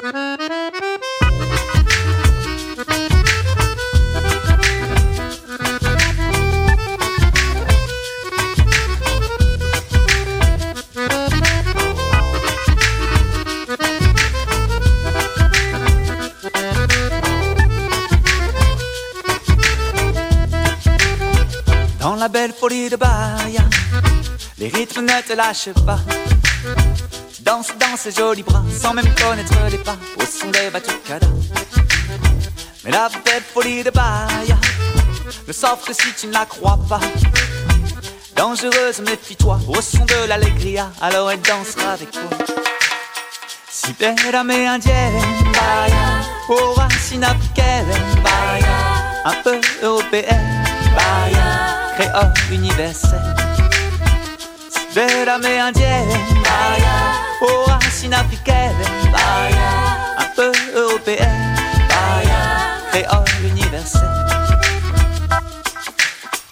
Dans la belle folie de Bahia, les rythmes ne te lâchent pas. Danse dans ses jolis bras, sans même connaître les pas, au son des batucadas. Mais la belle folie de Bahia ne s'offre si tu ne la crois pas. Dangereuse, méfie-toi, au son de l'allegria, alors elle dansera avec toi. Si belle amérindienne, Bahia, aux racines africaines, Bahia, un peu européenne, Bahia, créole universelle. Si belle amérindienne, Bahia, aux racines africaines, Bahia, un peu européenne, Bahia, créole universelle.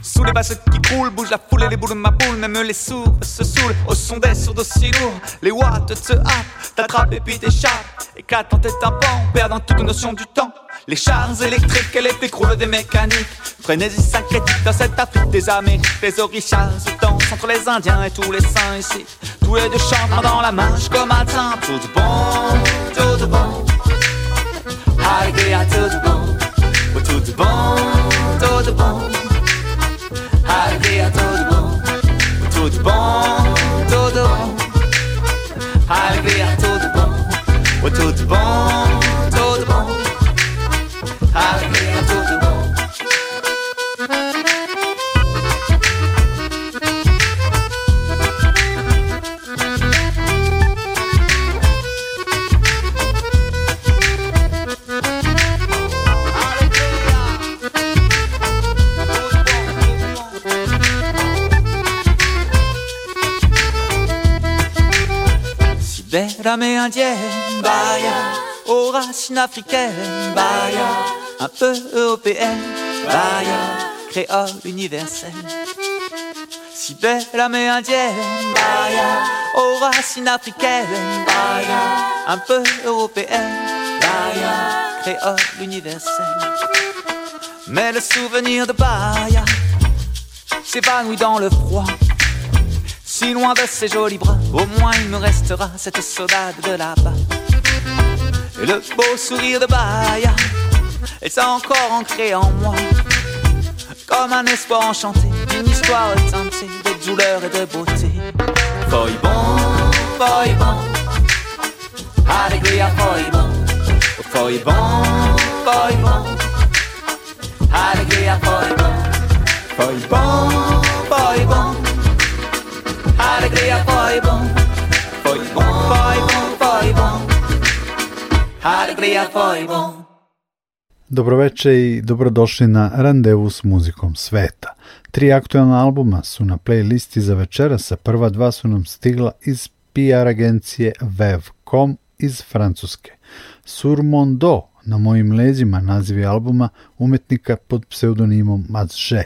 Sous les basses qui coulent, bouge la foule et les boules de ma boule, même les sourds se saoulent au son des sourds aussi lourds. Les watts te happent, t'attrapent et puis t'échappent. Éclatant tes tympans, perdant toute notion du temps. Les chars électriques et les décroulent des mécaniques. Frénésie syncrétique dans cette Afrique des Amériques. Les orichas se dansent entre les Indiens et tous les saints ici. Tous les deux chantent dans la marche comme temps. Tout bon, tout bon. À tout bon. Tout bon, tout bon. À tout bon. Tout bon, tout bon. À tout bon. Tout bon, racines africaines, Baya, un peu européenne, Baya, créole universelle. Si belle amérindienne, Baya, aux racines africaines, Baya, un peu européenne, Baya, créole universelle. Mais le souvenir de Baya s'évanouit dans le froid. Si loin de ses jolis bras, au moins il me restera cette saudade de là-bas. Et le beau sourire de Baya est encore ancré en moi. Comme un espoir enchanté, une histoire teintée de douleur et de beauté. Foi bon, foi bon, alegria foi bon. Foi bon, foi bon, alegria foi bon. Foi bon, foi bon. Alegria foi bon, Alegria foi bon. Dobroveče i dobrodošli na Randevu s muzikom sveta. Tri aktualna albuma su na playlisti za večeras, a prva dva su nam stigla iz PR agencije Vev.com iz Francuske. Surmondo na mojim leđima nazivi albuma umetnika pod pseudonimom Mazže.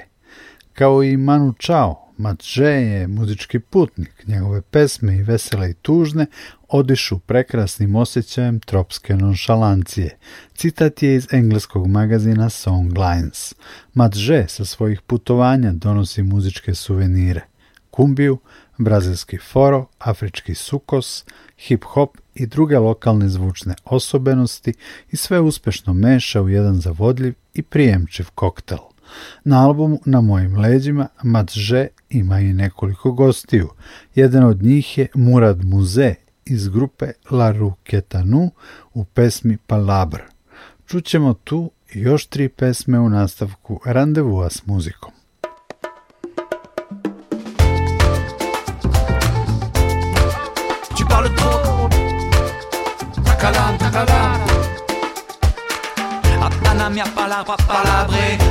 Kao i Manu Chao, Matže je muzički putnik, njegove pesme i vesele i tužne odišu prekrasnim osjećajem tropske nonšalancije. Citat je iz engleskog magazina Songlines. Matže sa svojih putovanja donosi muzičke suvenire. Kumbiju, brazilski foro, afrički sukos, hip-hop i druge lokalne zvučne osobenosti i sve uspešno meša u jedan zavodljiv i prijemčiv koktel. Na albumu Na mojim leđima Matže ima i nekoliko gostiju. Jedan od njih je Murad Muze iz grupe La Ruquetanu u pesmi Palabra. Čućemo tu još tri pesme u nastavku Randevua s muzikom. Tu parles trop.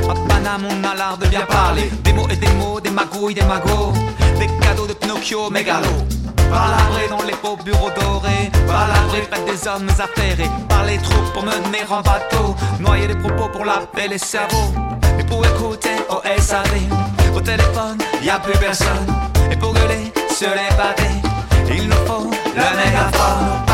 À Paname, on a l'art de bien parler. Des mots et des mots, des magouilles, des magots. Des cadeaux de Pinocchio, mégalo. Palabrer dans les beaux bureaux dorés. Palabrer près des hommes affairés. Par les troupes pour mener en bateau. Noyer les propos pour laver les cerveaux. Et pour écouter au SAV. Au téléphone, y a plus personne. Et pour gueuler sur les pavés, il nous faut le mégaphone.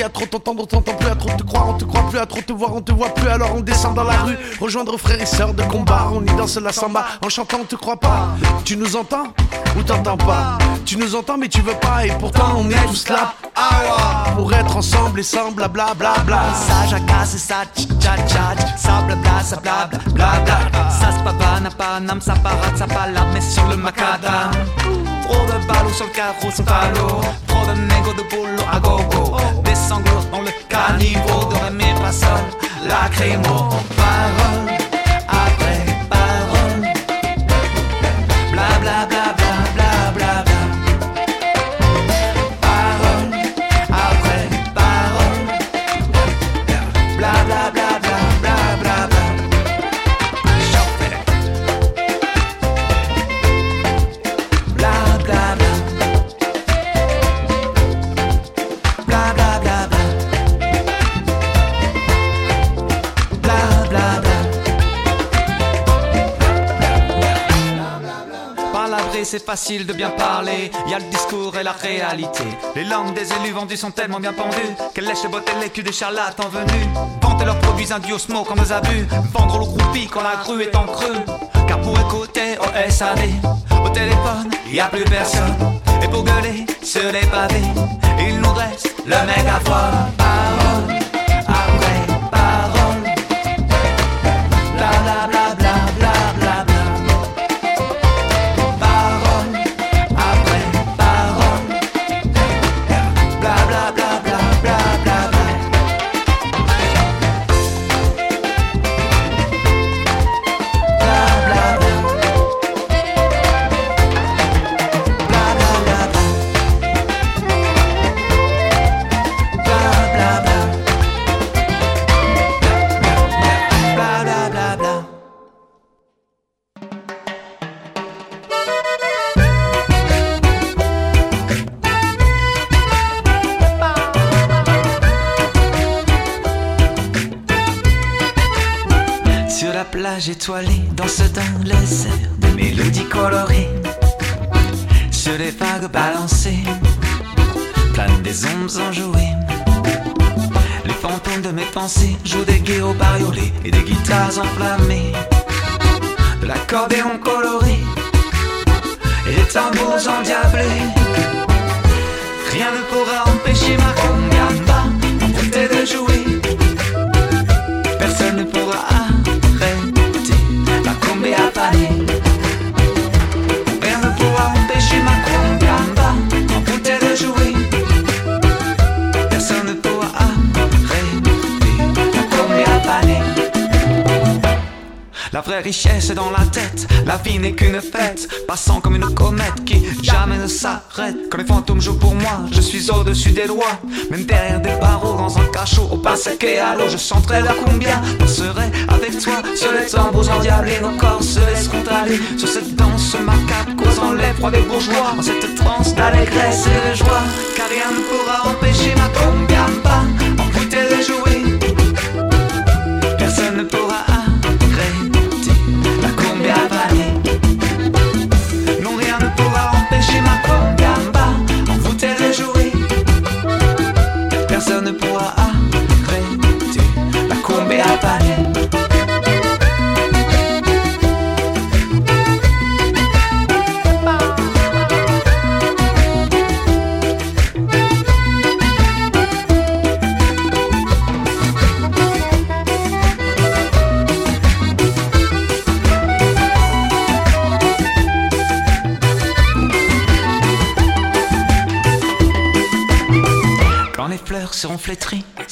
Dit à trop t'entendre, on t'entend plus, à trop te croire, on te croit plus, à trop te voir, on te voit plus. Alors on descend dans la rue, rejoindre frères et sœurs de combat. On y danse la samba, en chantant, on te croit pas. Tu nous entends ou t'entends pas? Tu nous entends, mais tu veux pas, et pourtant on est tous là. Pour être ensemble et sans blablabla. Bla, bla. Ça jacasse, ça tcha tcha ça blabla, ça blabla, blabla. Ça se papana, panam, ça parade, ça palade, mais sur le macadam. Trop de ballots sur le carreau, son falot. Trop de négos de boulot à gogo. Caniveau. De remis pas seul, lacrymo. Parole, c'est facile de bien parler. Y a le discours et la réalité. Les langues des élus vendus sont tellement bien pendues qu'elles lèchent les bottes et des charlatans venus. Vanter leurs produits indiosmo comme des abus. Vendre le groupi quand la grue est en creux. Car pour écouter au SAD, au téléphone, y a plus personne. Et pour gueuler sur les pavés, il nous reste le mégaphone. Et à l'eau, je chanterai la cumbia, danserai avec toi sur les tambours endiablés, nos corps se laisseront aller sur cette danse macabre, causant froids des bourgeois, en cette transe d'allégresse et de joie, car rien ne pourra empêcher ma cumbia,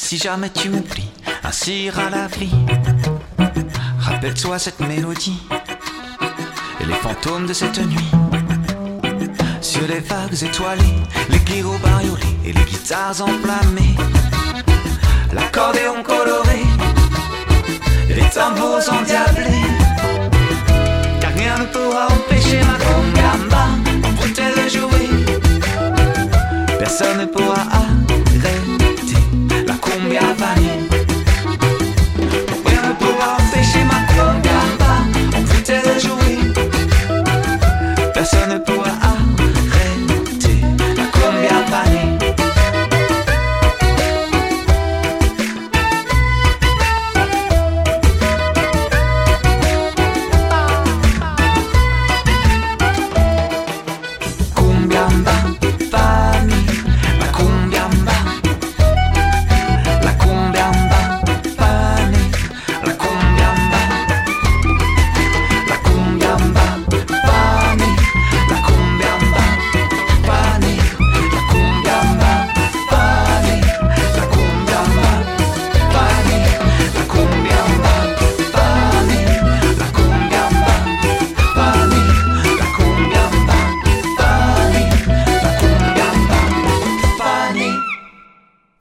si jamais tu m'oublies, ainsi ira la vie. Rappelle-toi cette mélodie et les fantômes de cette nuit. Sur les vagues étoilées, les gyros bariolés et les guitares enflammées. L'accordéon coloré les tambours endiablés. Car rien ne pourra empêcher ma congamba envoûtée de jouer. Personne ne pourra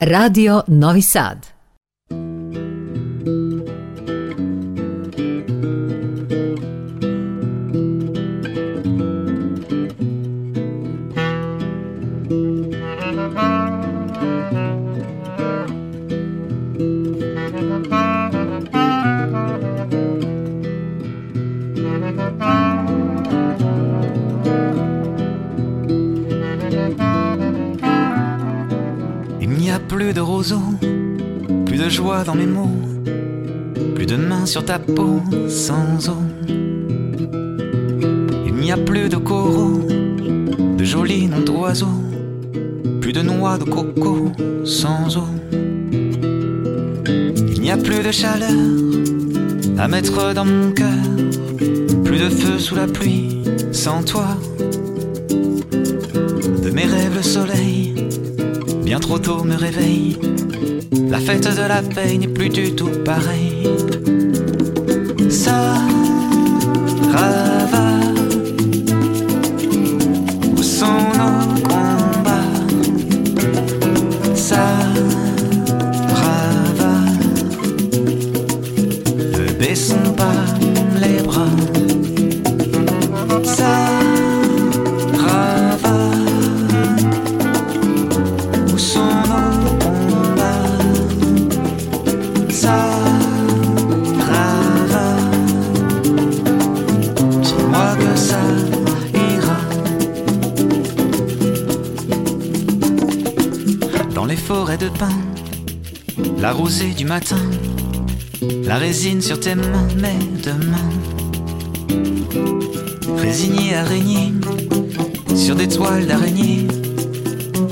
Radio Novi Sad. Ta peau sans eau. Il n'y a plus de coraux, de jolis noms d'oiseaux, plus de noix de coco sans eau. Il n'y a plus de chaleur à mettre dans mon cœur, plus de feu sous la pluie sans toi. De mes rêves le soleil bien trop tôt me réveille. La fête de la veille n'est plus du tout pareille. Ça résine sur tes mains, mes deux mains. Résigné à régner sur des toiles d'araignée,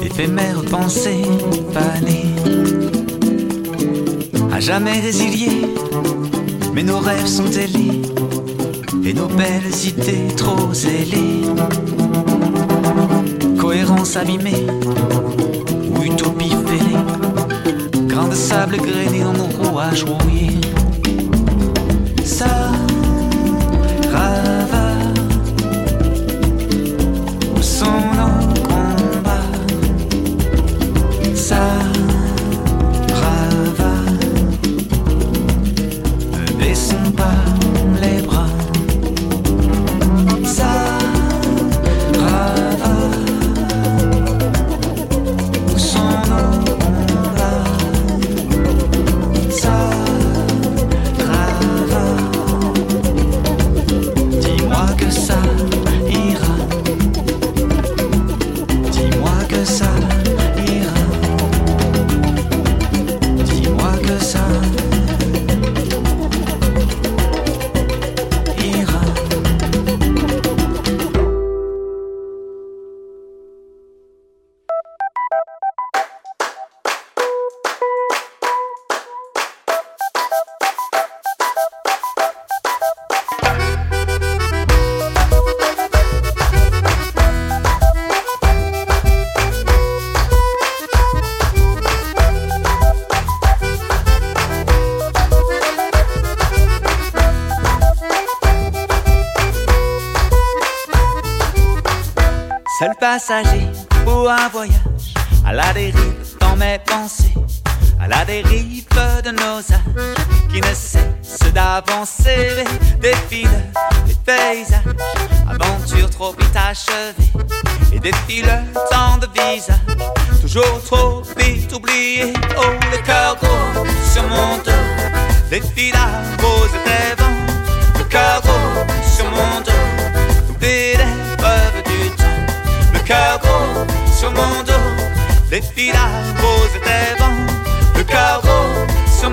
éphémères pensées fanées. À jamais résiliés, mais nos rêves sont ailés, et nos belles idées trop zélées. Cohérence abîmée utopie fêlée, grain de sable grainé en nos rouages rouillés. so passager pour un voyage à la dérive dans mes pensées, à la dérive de nos âges qui ne cessent d'avancer. Défilent les paysages, aventures trop vite achevées, et défile tant de visages, toujours trop vite oubliés. Oh, le cœur gros sur mon dos, défile la rose des vents, le cœur gros les filles roses des vents, le gros sur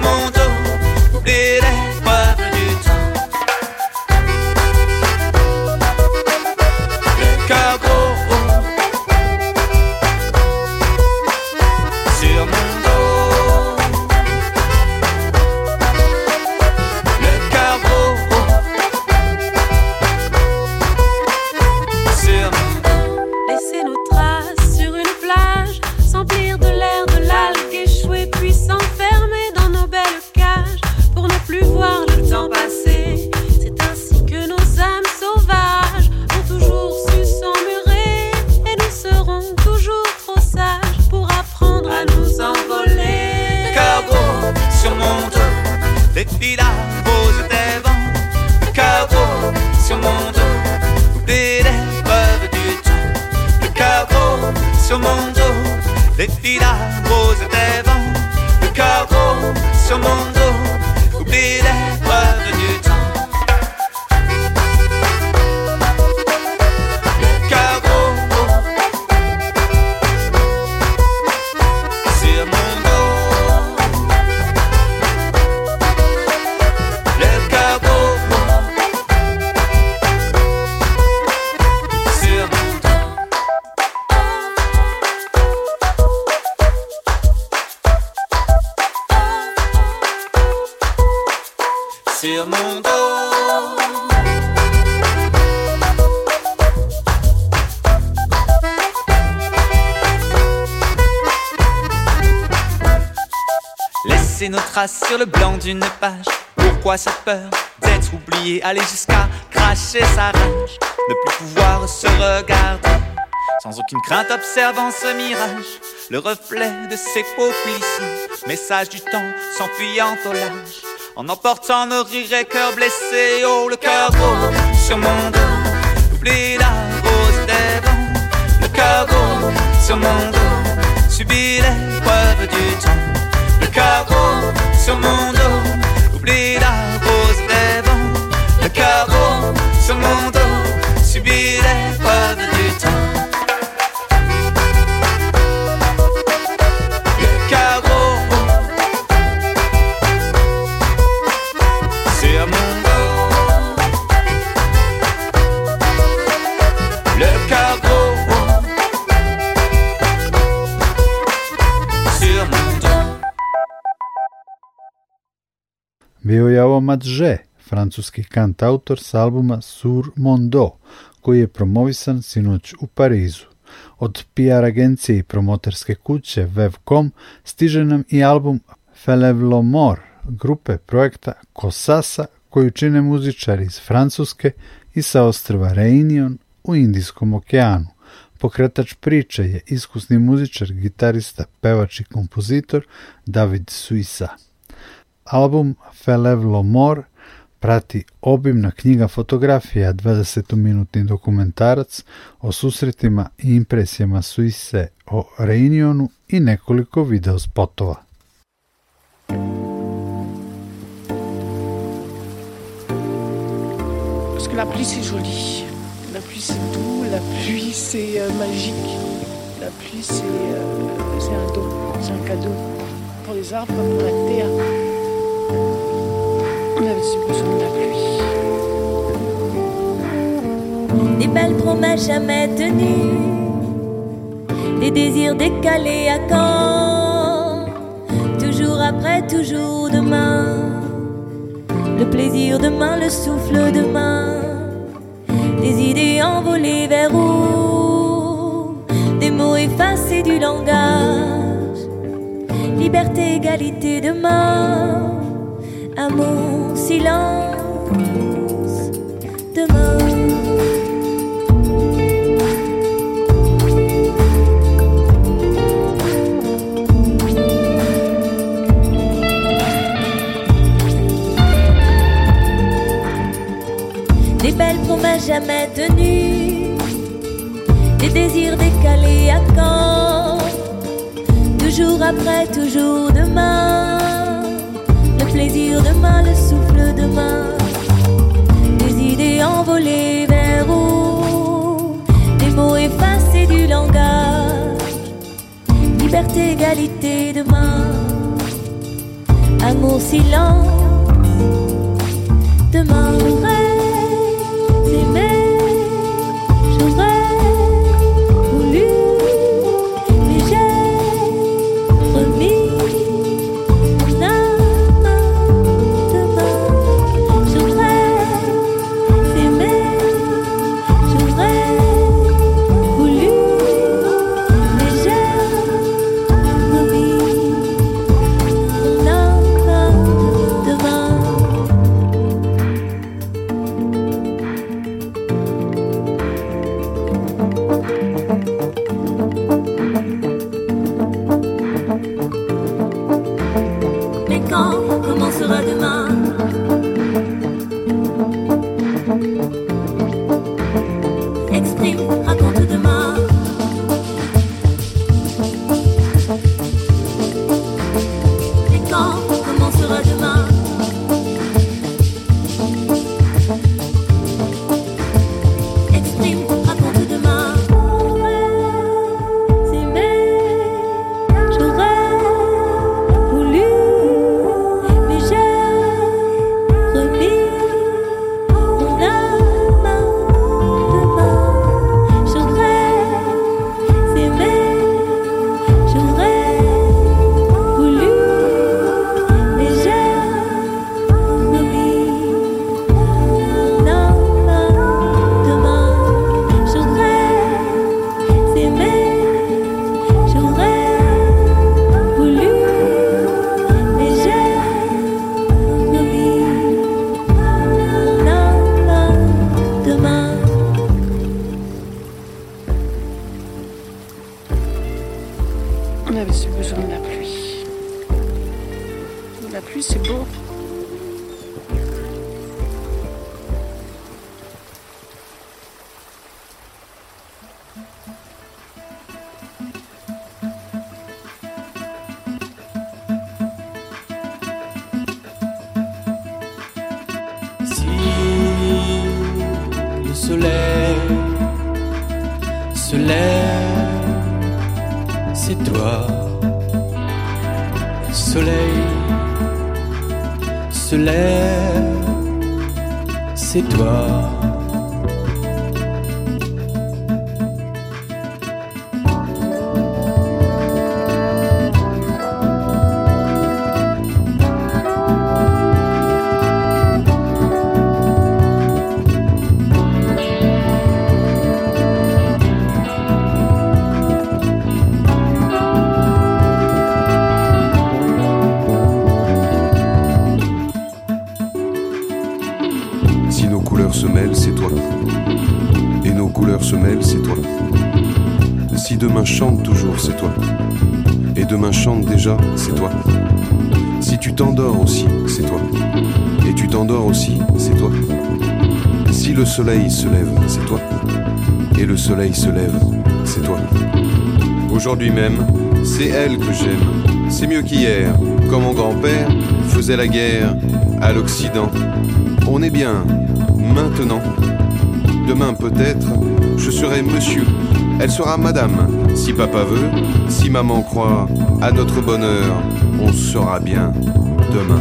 peur d'être oublié, aller jusqu'à cracher sa rage, ne plus pouvoir se regarder, sans aucune crainte observant ce mirage, le reflet de ses peaux message du temps s'enfuyant au large, en emportant nos rires et cœurs blessés, oh le cœur gros sur mon dos, oublie la rose des vents, le cœur gros sur mon dos, subit l'épreuve du temps. Le cœur sur mon dos, Madže, francuski kantautor s albuma Sur Mondo, koji je promovisan sinoć u Parizu. Od PR agencije i promoterske kuće Vevcom stiže nam i album Felevlomor grupe projekta Kosasa koju čine muzičari iz Francuske i sa ostrva Reunion u Indijskom okeanu. Pokretač priče je iskusni muzičar, gitarista, pevač i kompozitor David Suissa. Album Felevlo Mor prati obimna knjiga fotografija, 20-minutni dokumentarac o susretima i impresijama Suisse o Reunionu i nekoliko video spotova. Parce que la pluie c'est joli, la pluie c'est doux, la pluie c'est euh, magique, la pluie c'est euh, un don, c'est un cadeau pour les arbres, pour la terre. Des belles promesses jamais tenues, des désirs décalés à quand Toujours après, toujours demain, le plaisir demain, le souffle demain, des idées envolées vers où? Des mots effacés du langage, liberté, égalité demain, silence demain. Des belles promesses jamais tenues, des désirs décalés à quand? Toujours après, toujours demain, plaisir demain, le souffle demain, des idées envolées vers où Des mots effacés du langage, liberté, égalité demain, amour, silence. Demain. On avait besoin de la pluie. La pluie, c'est beau. C'est toi. Soleil se lève, c'est toi. Et le soleil se lève, c'est toi. Aujourd'hui même, c'est elle que j'aime. C'est mieux qu'hier, quand mon grand-père faisait la guerre à l'Occident. On est bien, maintenant. Demain peut-être, je serai monsieur. Elle sera madame, si papa veut. Si maman croit à notre bonheur, on sera bien demain.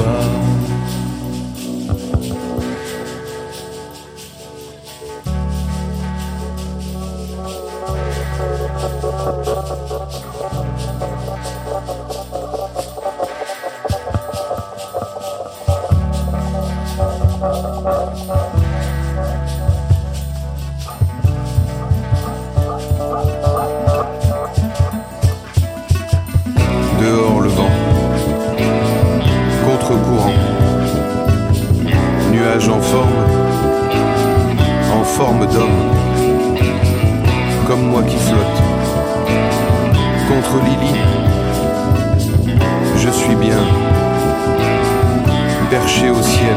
above. Lily, je suis bien, perché au ciel,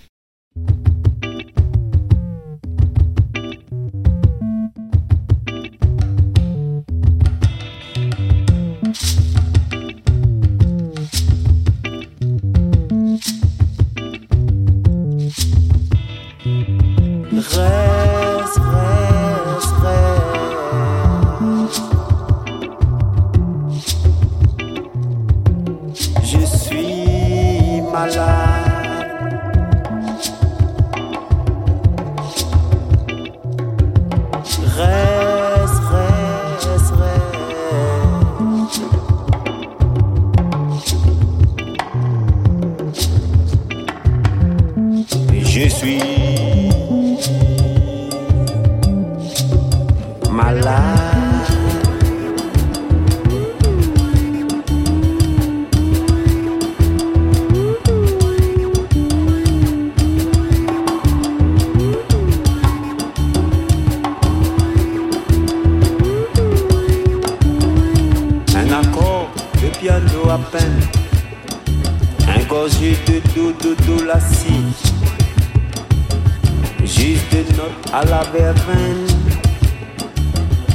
Peine. Un gosier de de dos, la scie. Juste des notes à la verveine.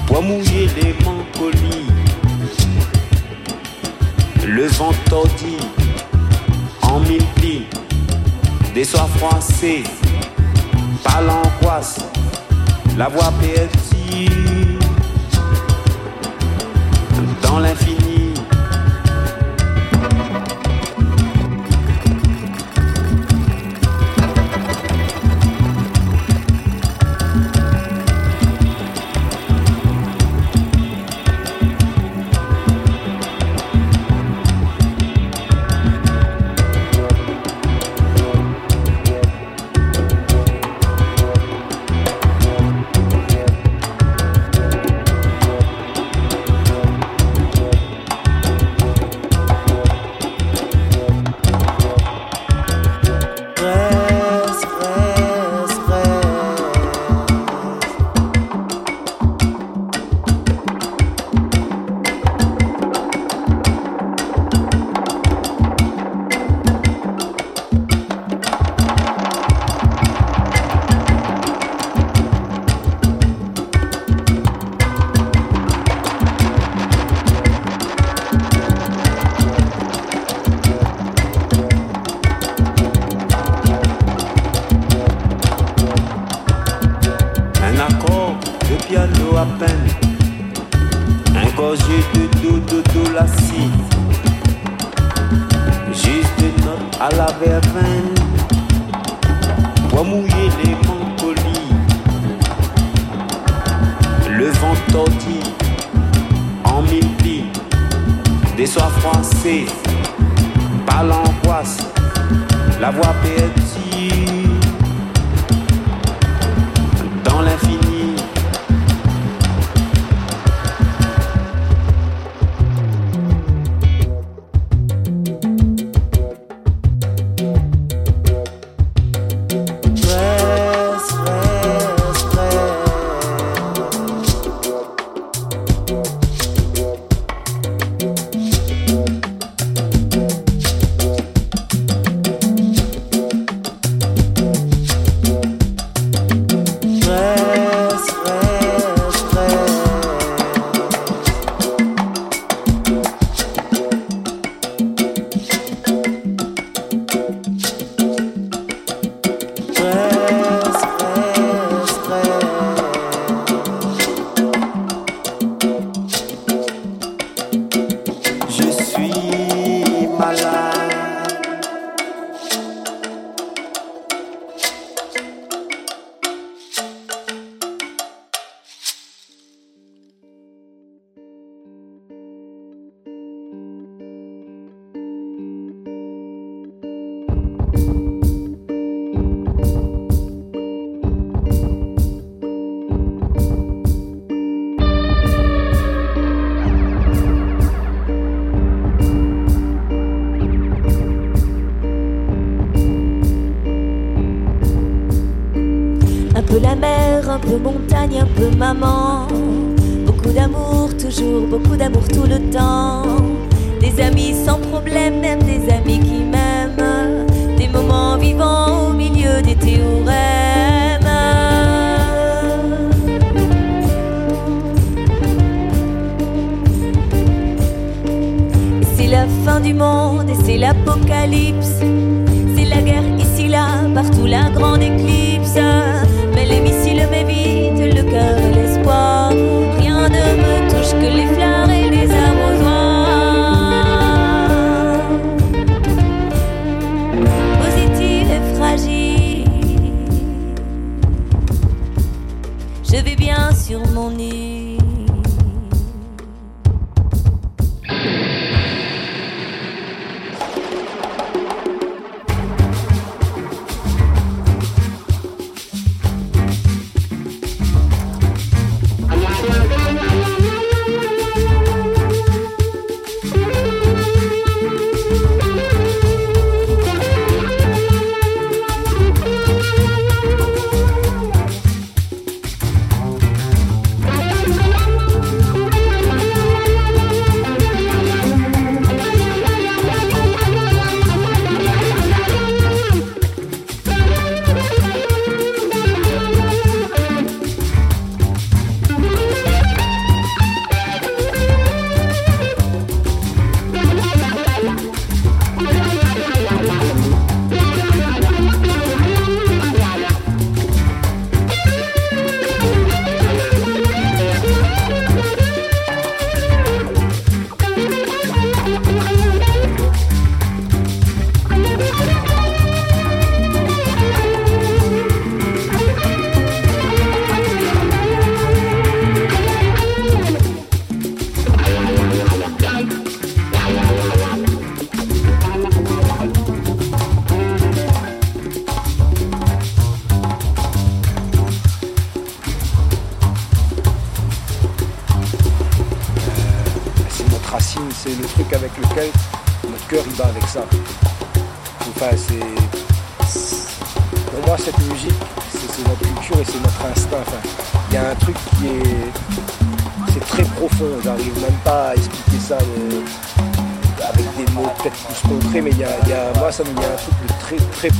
Pour mouiller les mancolies. Le vent tordi en mille plis. Des soirs froissés par l'angoisse. La voix perdue dans l'infini. à peine. Ingorgé de tout, de tout. Juste une note à la verveine. Pour mouiller les mancolis. Le vent tortille en mille plis. Des soirs froissés par l'angoisse. La voix perdue.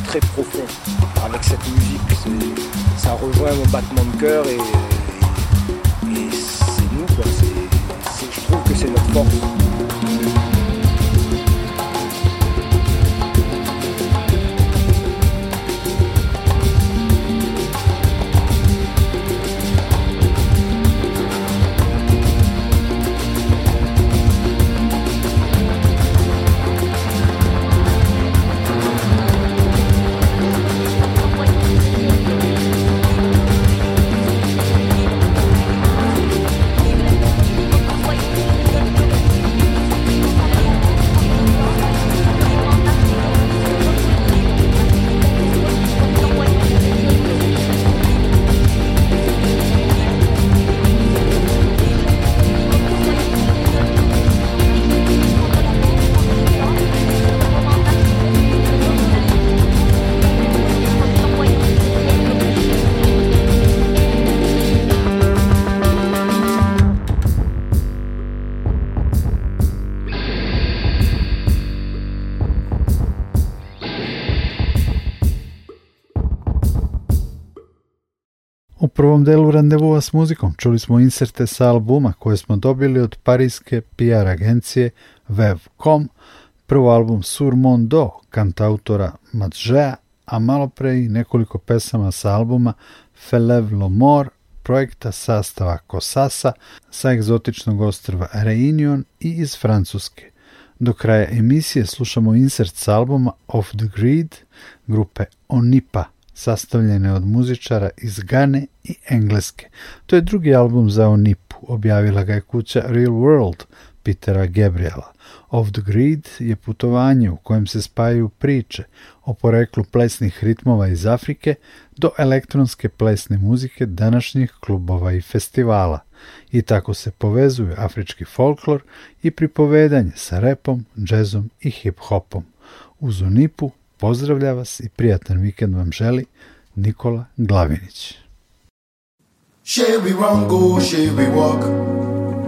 Très, profond prvom delu randevua s muzikom. Čuli smo inserte sa albuma koje smo dobili od parijske PR agencije Vev.com, prvo album Sur Mondo, kantautora Matžea, a malo pre i nekoliko pesama sa albuma Felev Lomor, projekta sastava Kosasa sa egzotičnog ostrva Reunion i iz Francuske. Do kraja emisije slušamo insert sa albuma Off the Grid grupe Onipa – sastavljene od muzičara iz Gane i Engleske. To je drugi album za Onipu, objavila ga je kuća Real World Petera Gabriela. Off the Grid je putovanje u kojem se spajaju priče o poreklu plesnih ritmova iz Afrike do elektronske plesne muzike današnjih klubova i festivala. I tako se povezuju afrički folklor i pripovedanje sa repom, džezom i hip-hopom. Uz Onipu Pozdravlja vas i prijatan vikend vam želi Nikola Glavinić. Share we run go, share we walk.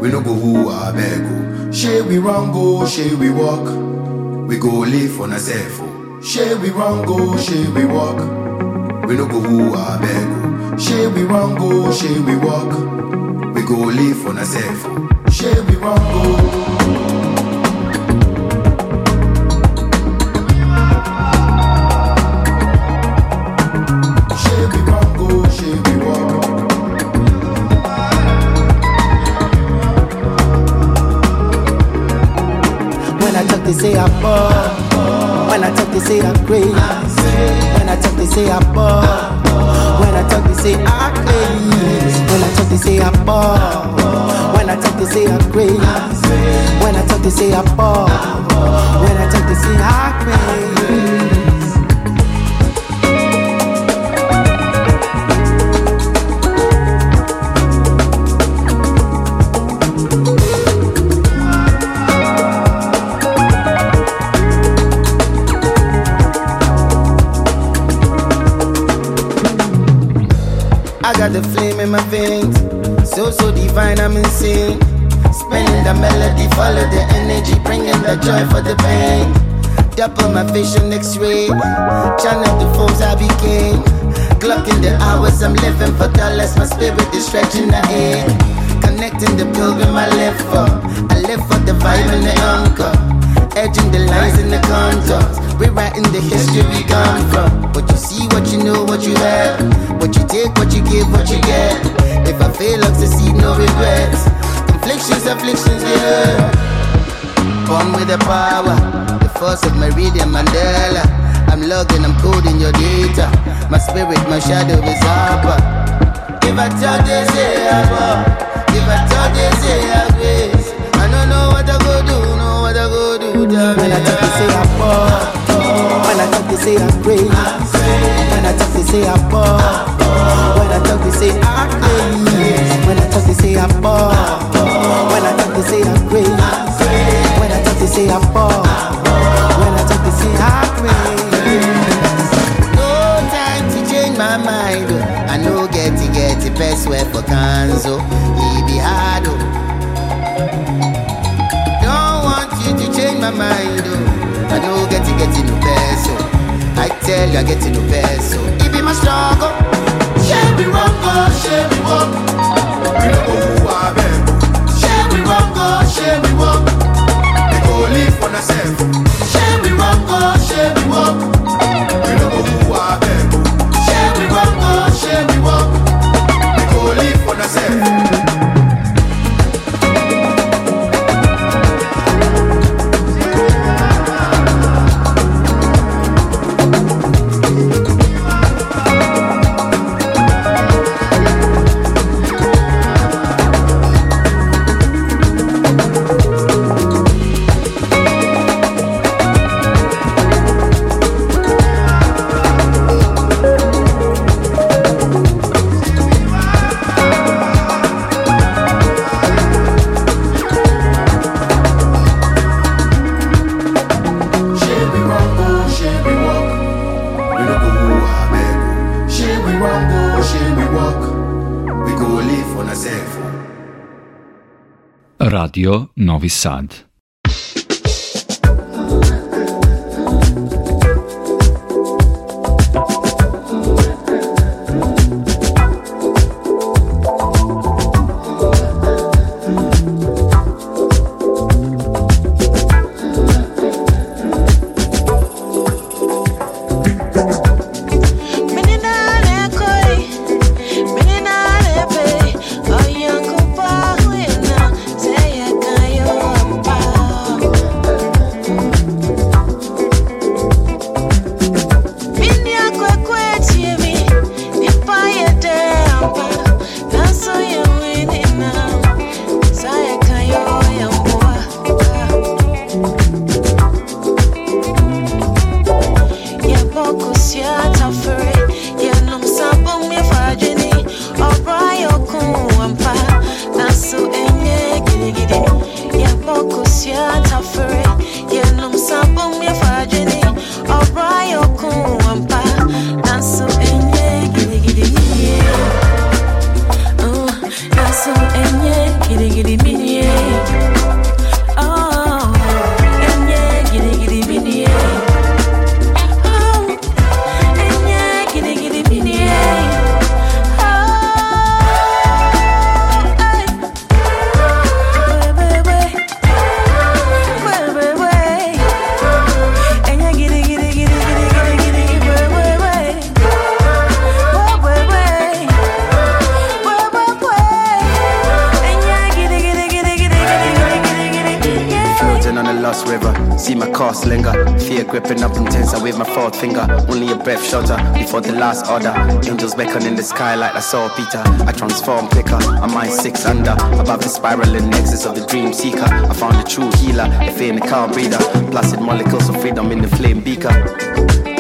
We no go who I beg go. Share we run go, share we walk. We go live a self. Share we run go, share we walk. We no go who I beg go. Share we run go, share we walk. We go live a self. Share we run go. Say I ball. When I talk, they say I'm crazy. When I talk, they say I ball. When I talk, they say I'm crazy. When I talk, they say I ball. When I talk, they say I'm crazy. When I talk, they say I ball. When I talk, they say I'm crazy. I'm insane. Spinning the melody, follow the energy, bringing the joy for the pain. Double my vision x-ray, channel the foes I became. Clocking the hours, I'm living for dollars, my spirit is stretching the air. Connecting the pilgrim I live for, I live for the vibe and the anchor. Edging the lines and the contours Rewriting the history we gone from. What you see, what you know, what you have. What you take, what you give, what you get. If I fail, I succeed, no regrets. Conflictions, afflictions, yeah. Born with the power, the force of Meridian Mandela. I'm logging, I'm coding your data. My spirit, my shadow is up. If I tell they say I If I tell they say I grace. I don't know what I go do, know what I go do. When I talk, they say I when I talk, they say I pray. When I talk, they say I ball. When I talk, they say I pray. When I talk, they say I ball. When I talk, they say I pray. When I talk, they say I fall. When I talk, they say heartbreak. No time to change my mind. oh. I know get it, get it, best way for canzo. It be hard. oh. Don't want you to change my mind. Oh. I know getting getting no peso. I tell you I getting no peso. It be my struggle. Ṣé mi rọ́ngọ́ ṣé mi wọ́? Ìlú kò mú wa bẹ́ẹ̀. Ṣé mi rọ́ngọ́ ṣé mi wọ́? Mi kò lè fọ́nà sẹ́fù. Ṣé mi rọ́ngọ́ ṣé mi wọ́? Ìlú kò mú wa bẹ́ẹ̀. Ṣé mi rọ́ngọ́ ṣé mi wọ́? Mi kò lè fọ́nà sẹ́fù. Radio Novi Sad. Before the last order. Angels beckon in the sky like I saw Peter. I transform quicker, I'm mind six under. Above the spiraling nexus of the dream seeker. I found the true healer, the fear in the car breather. Placid molecules of freedom in the flame beaker.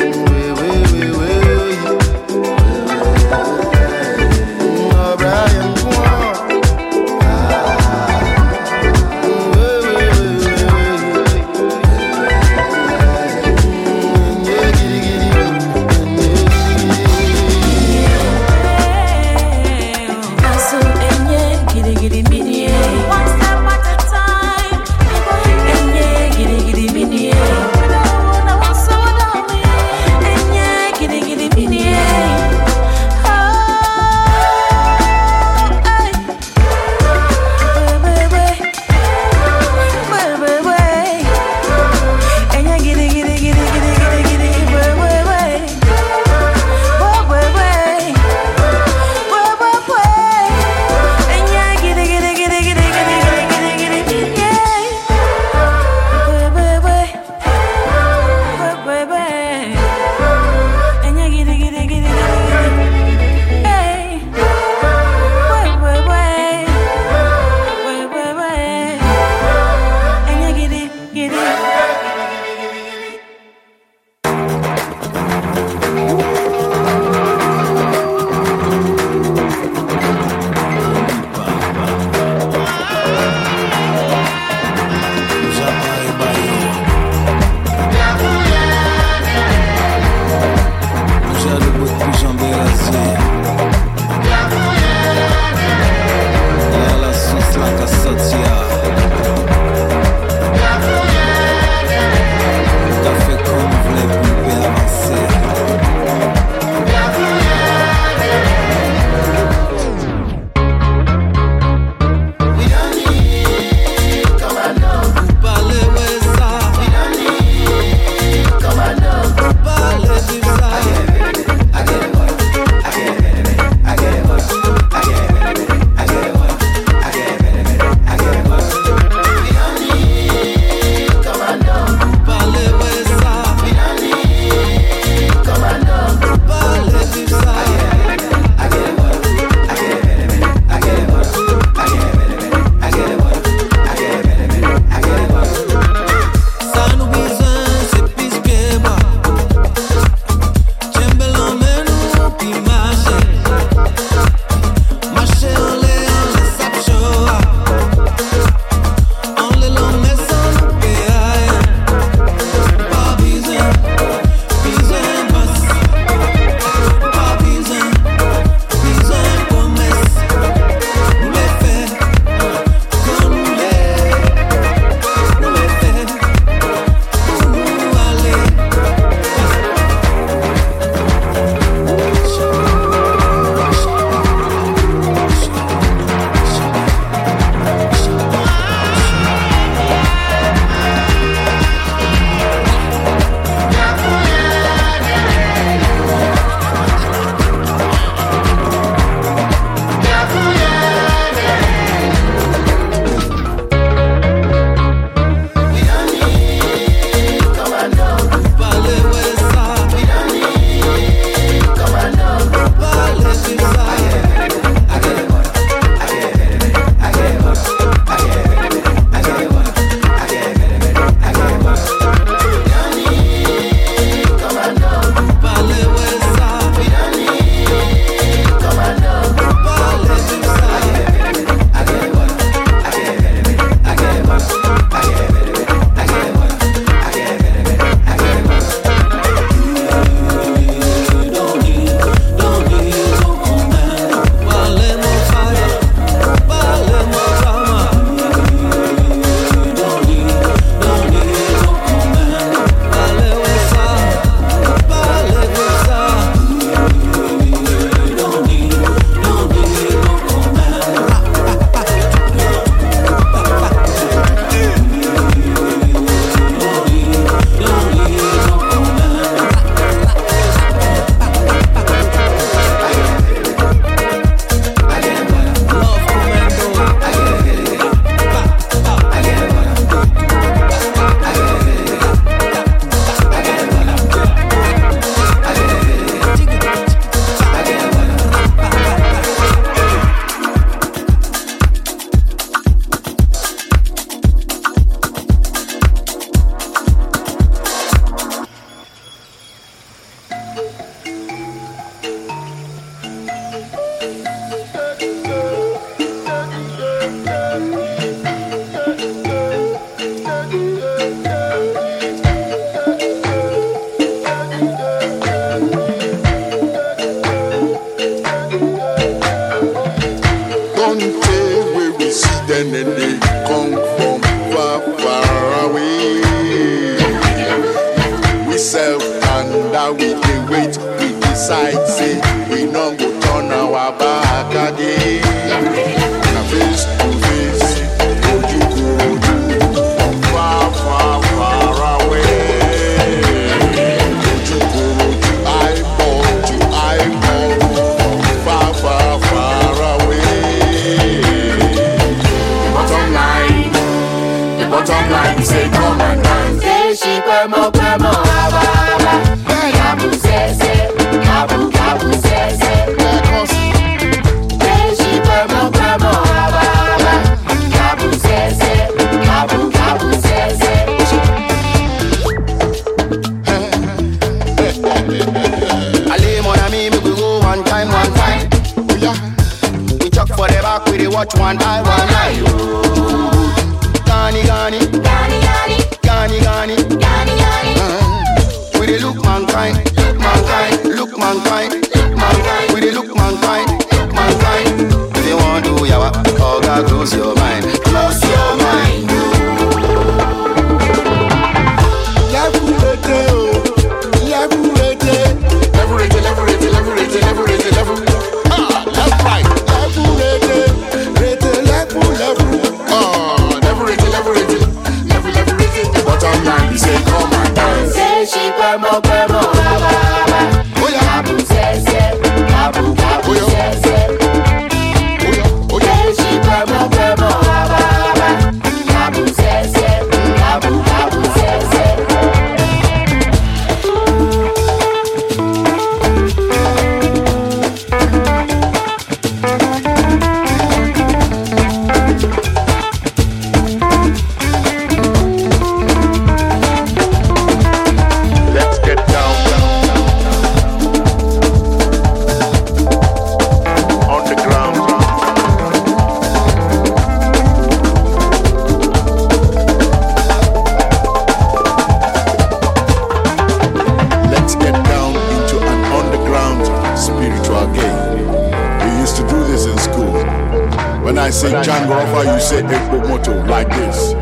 John you say Eko Moto like this.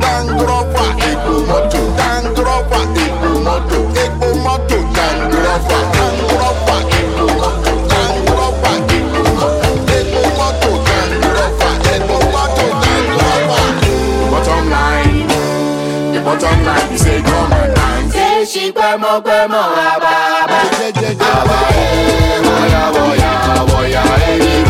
Dan Grover, Epo Moto, Dan Grover, Epo Moto, Eko Moto, Dan Grover, Dan Grover, Epo Moto, Dan Grover, Epo Moto, Epo Moto, Moto, Bottom line, the bottom line, you say come and dance. Say she pemo pemo, ababa, ababa, eh, boya boya boya, baby. Eh,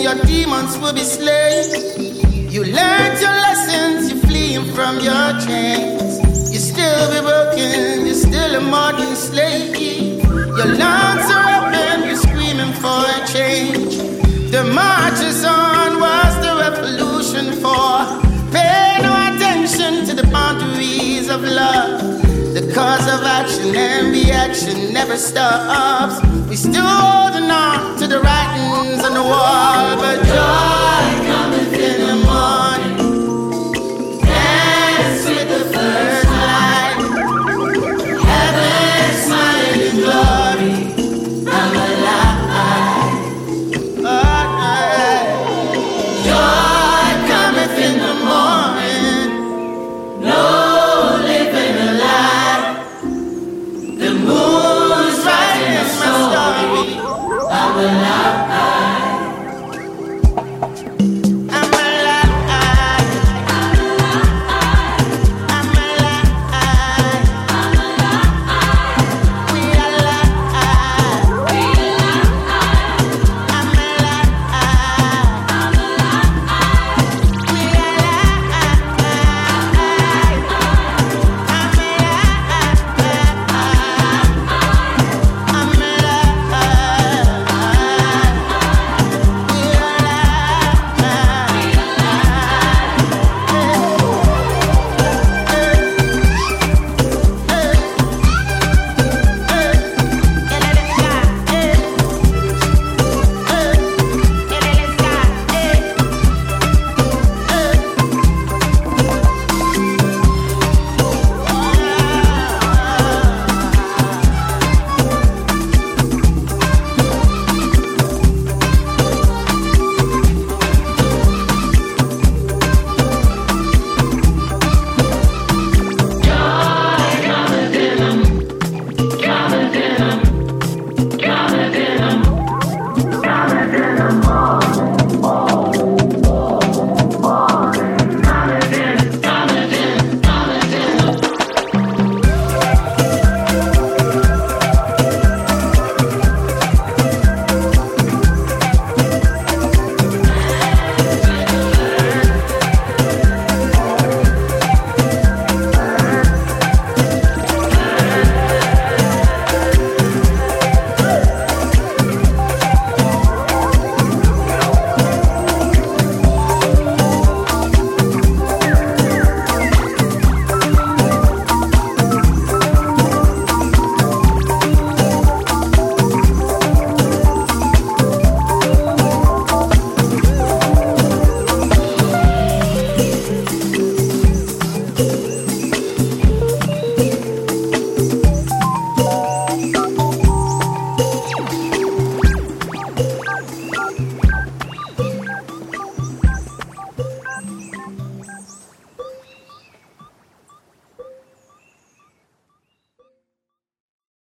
your demons will be slain. You learned your lessons, you're fleeing from your chains. You still be broken, you're still a modern slave. Your lungs are open, you're screaming for a change. The march is on, was the revolution for? Pay no attention to the boundaries of love. The cause of action and reaction never stops. We still holding on to the writings on the wall, but joy cometh in the morning.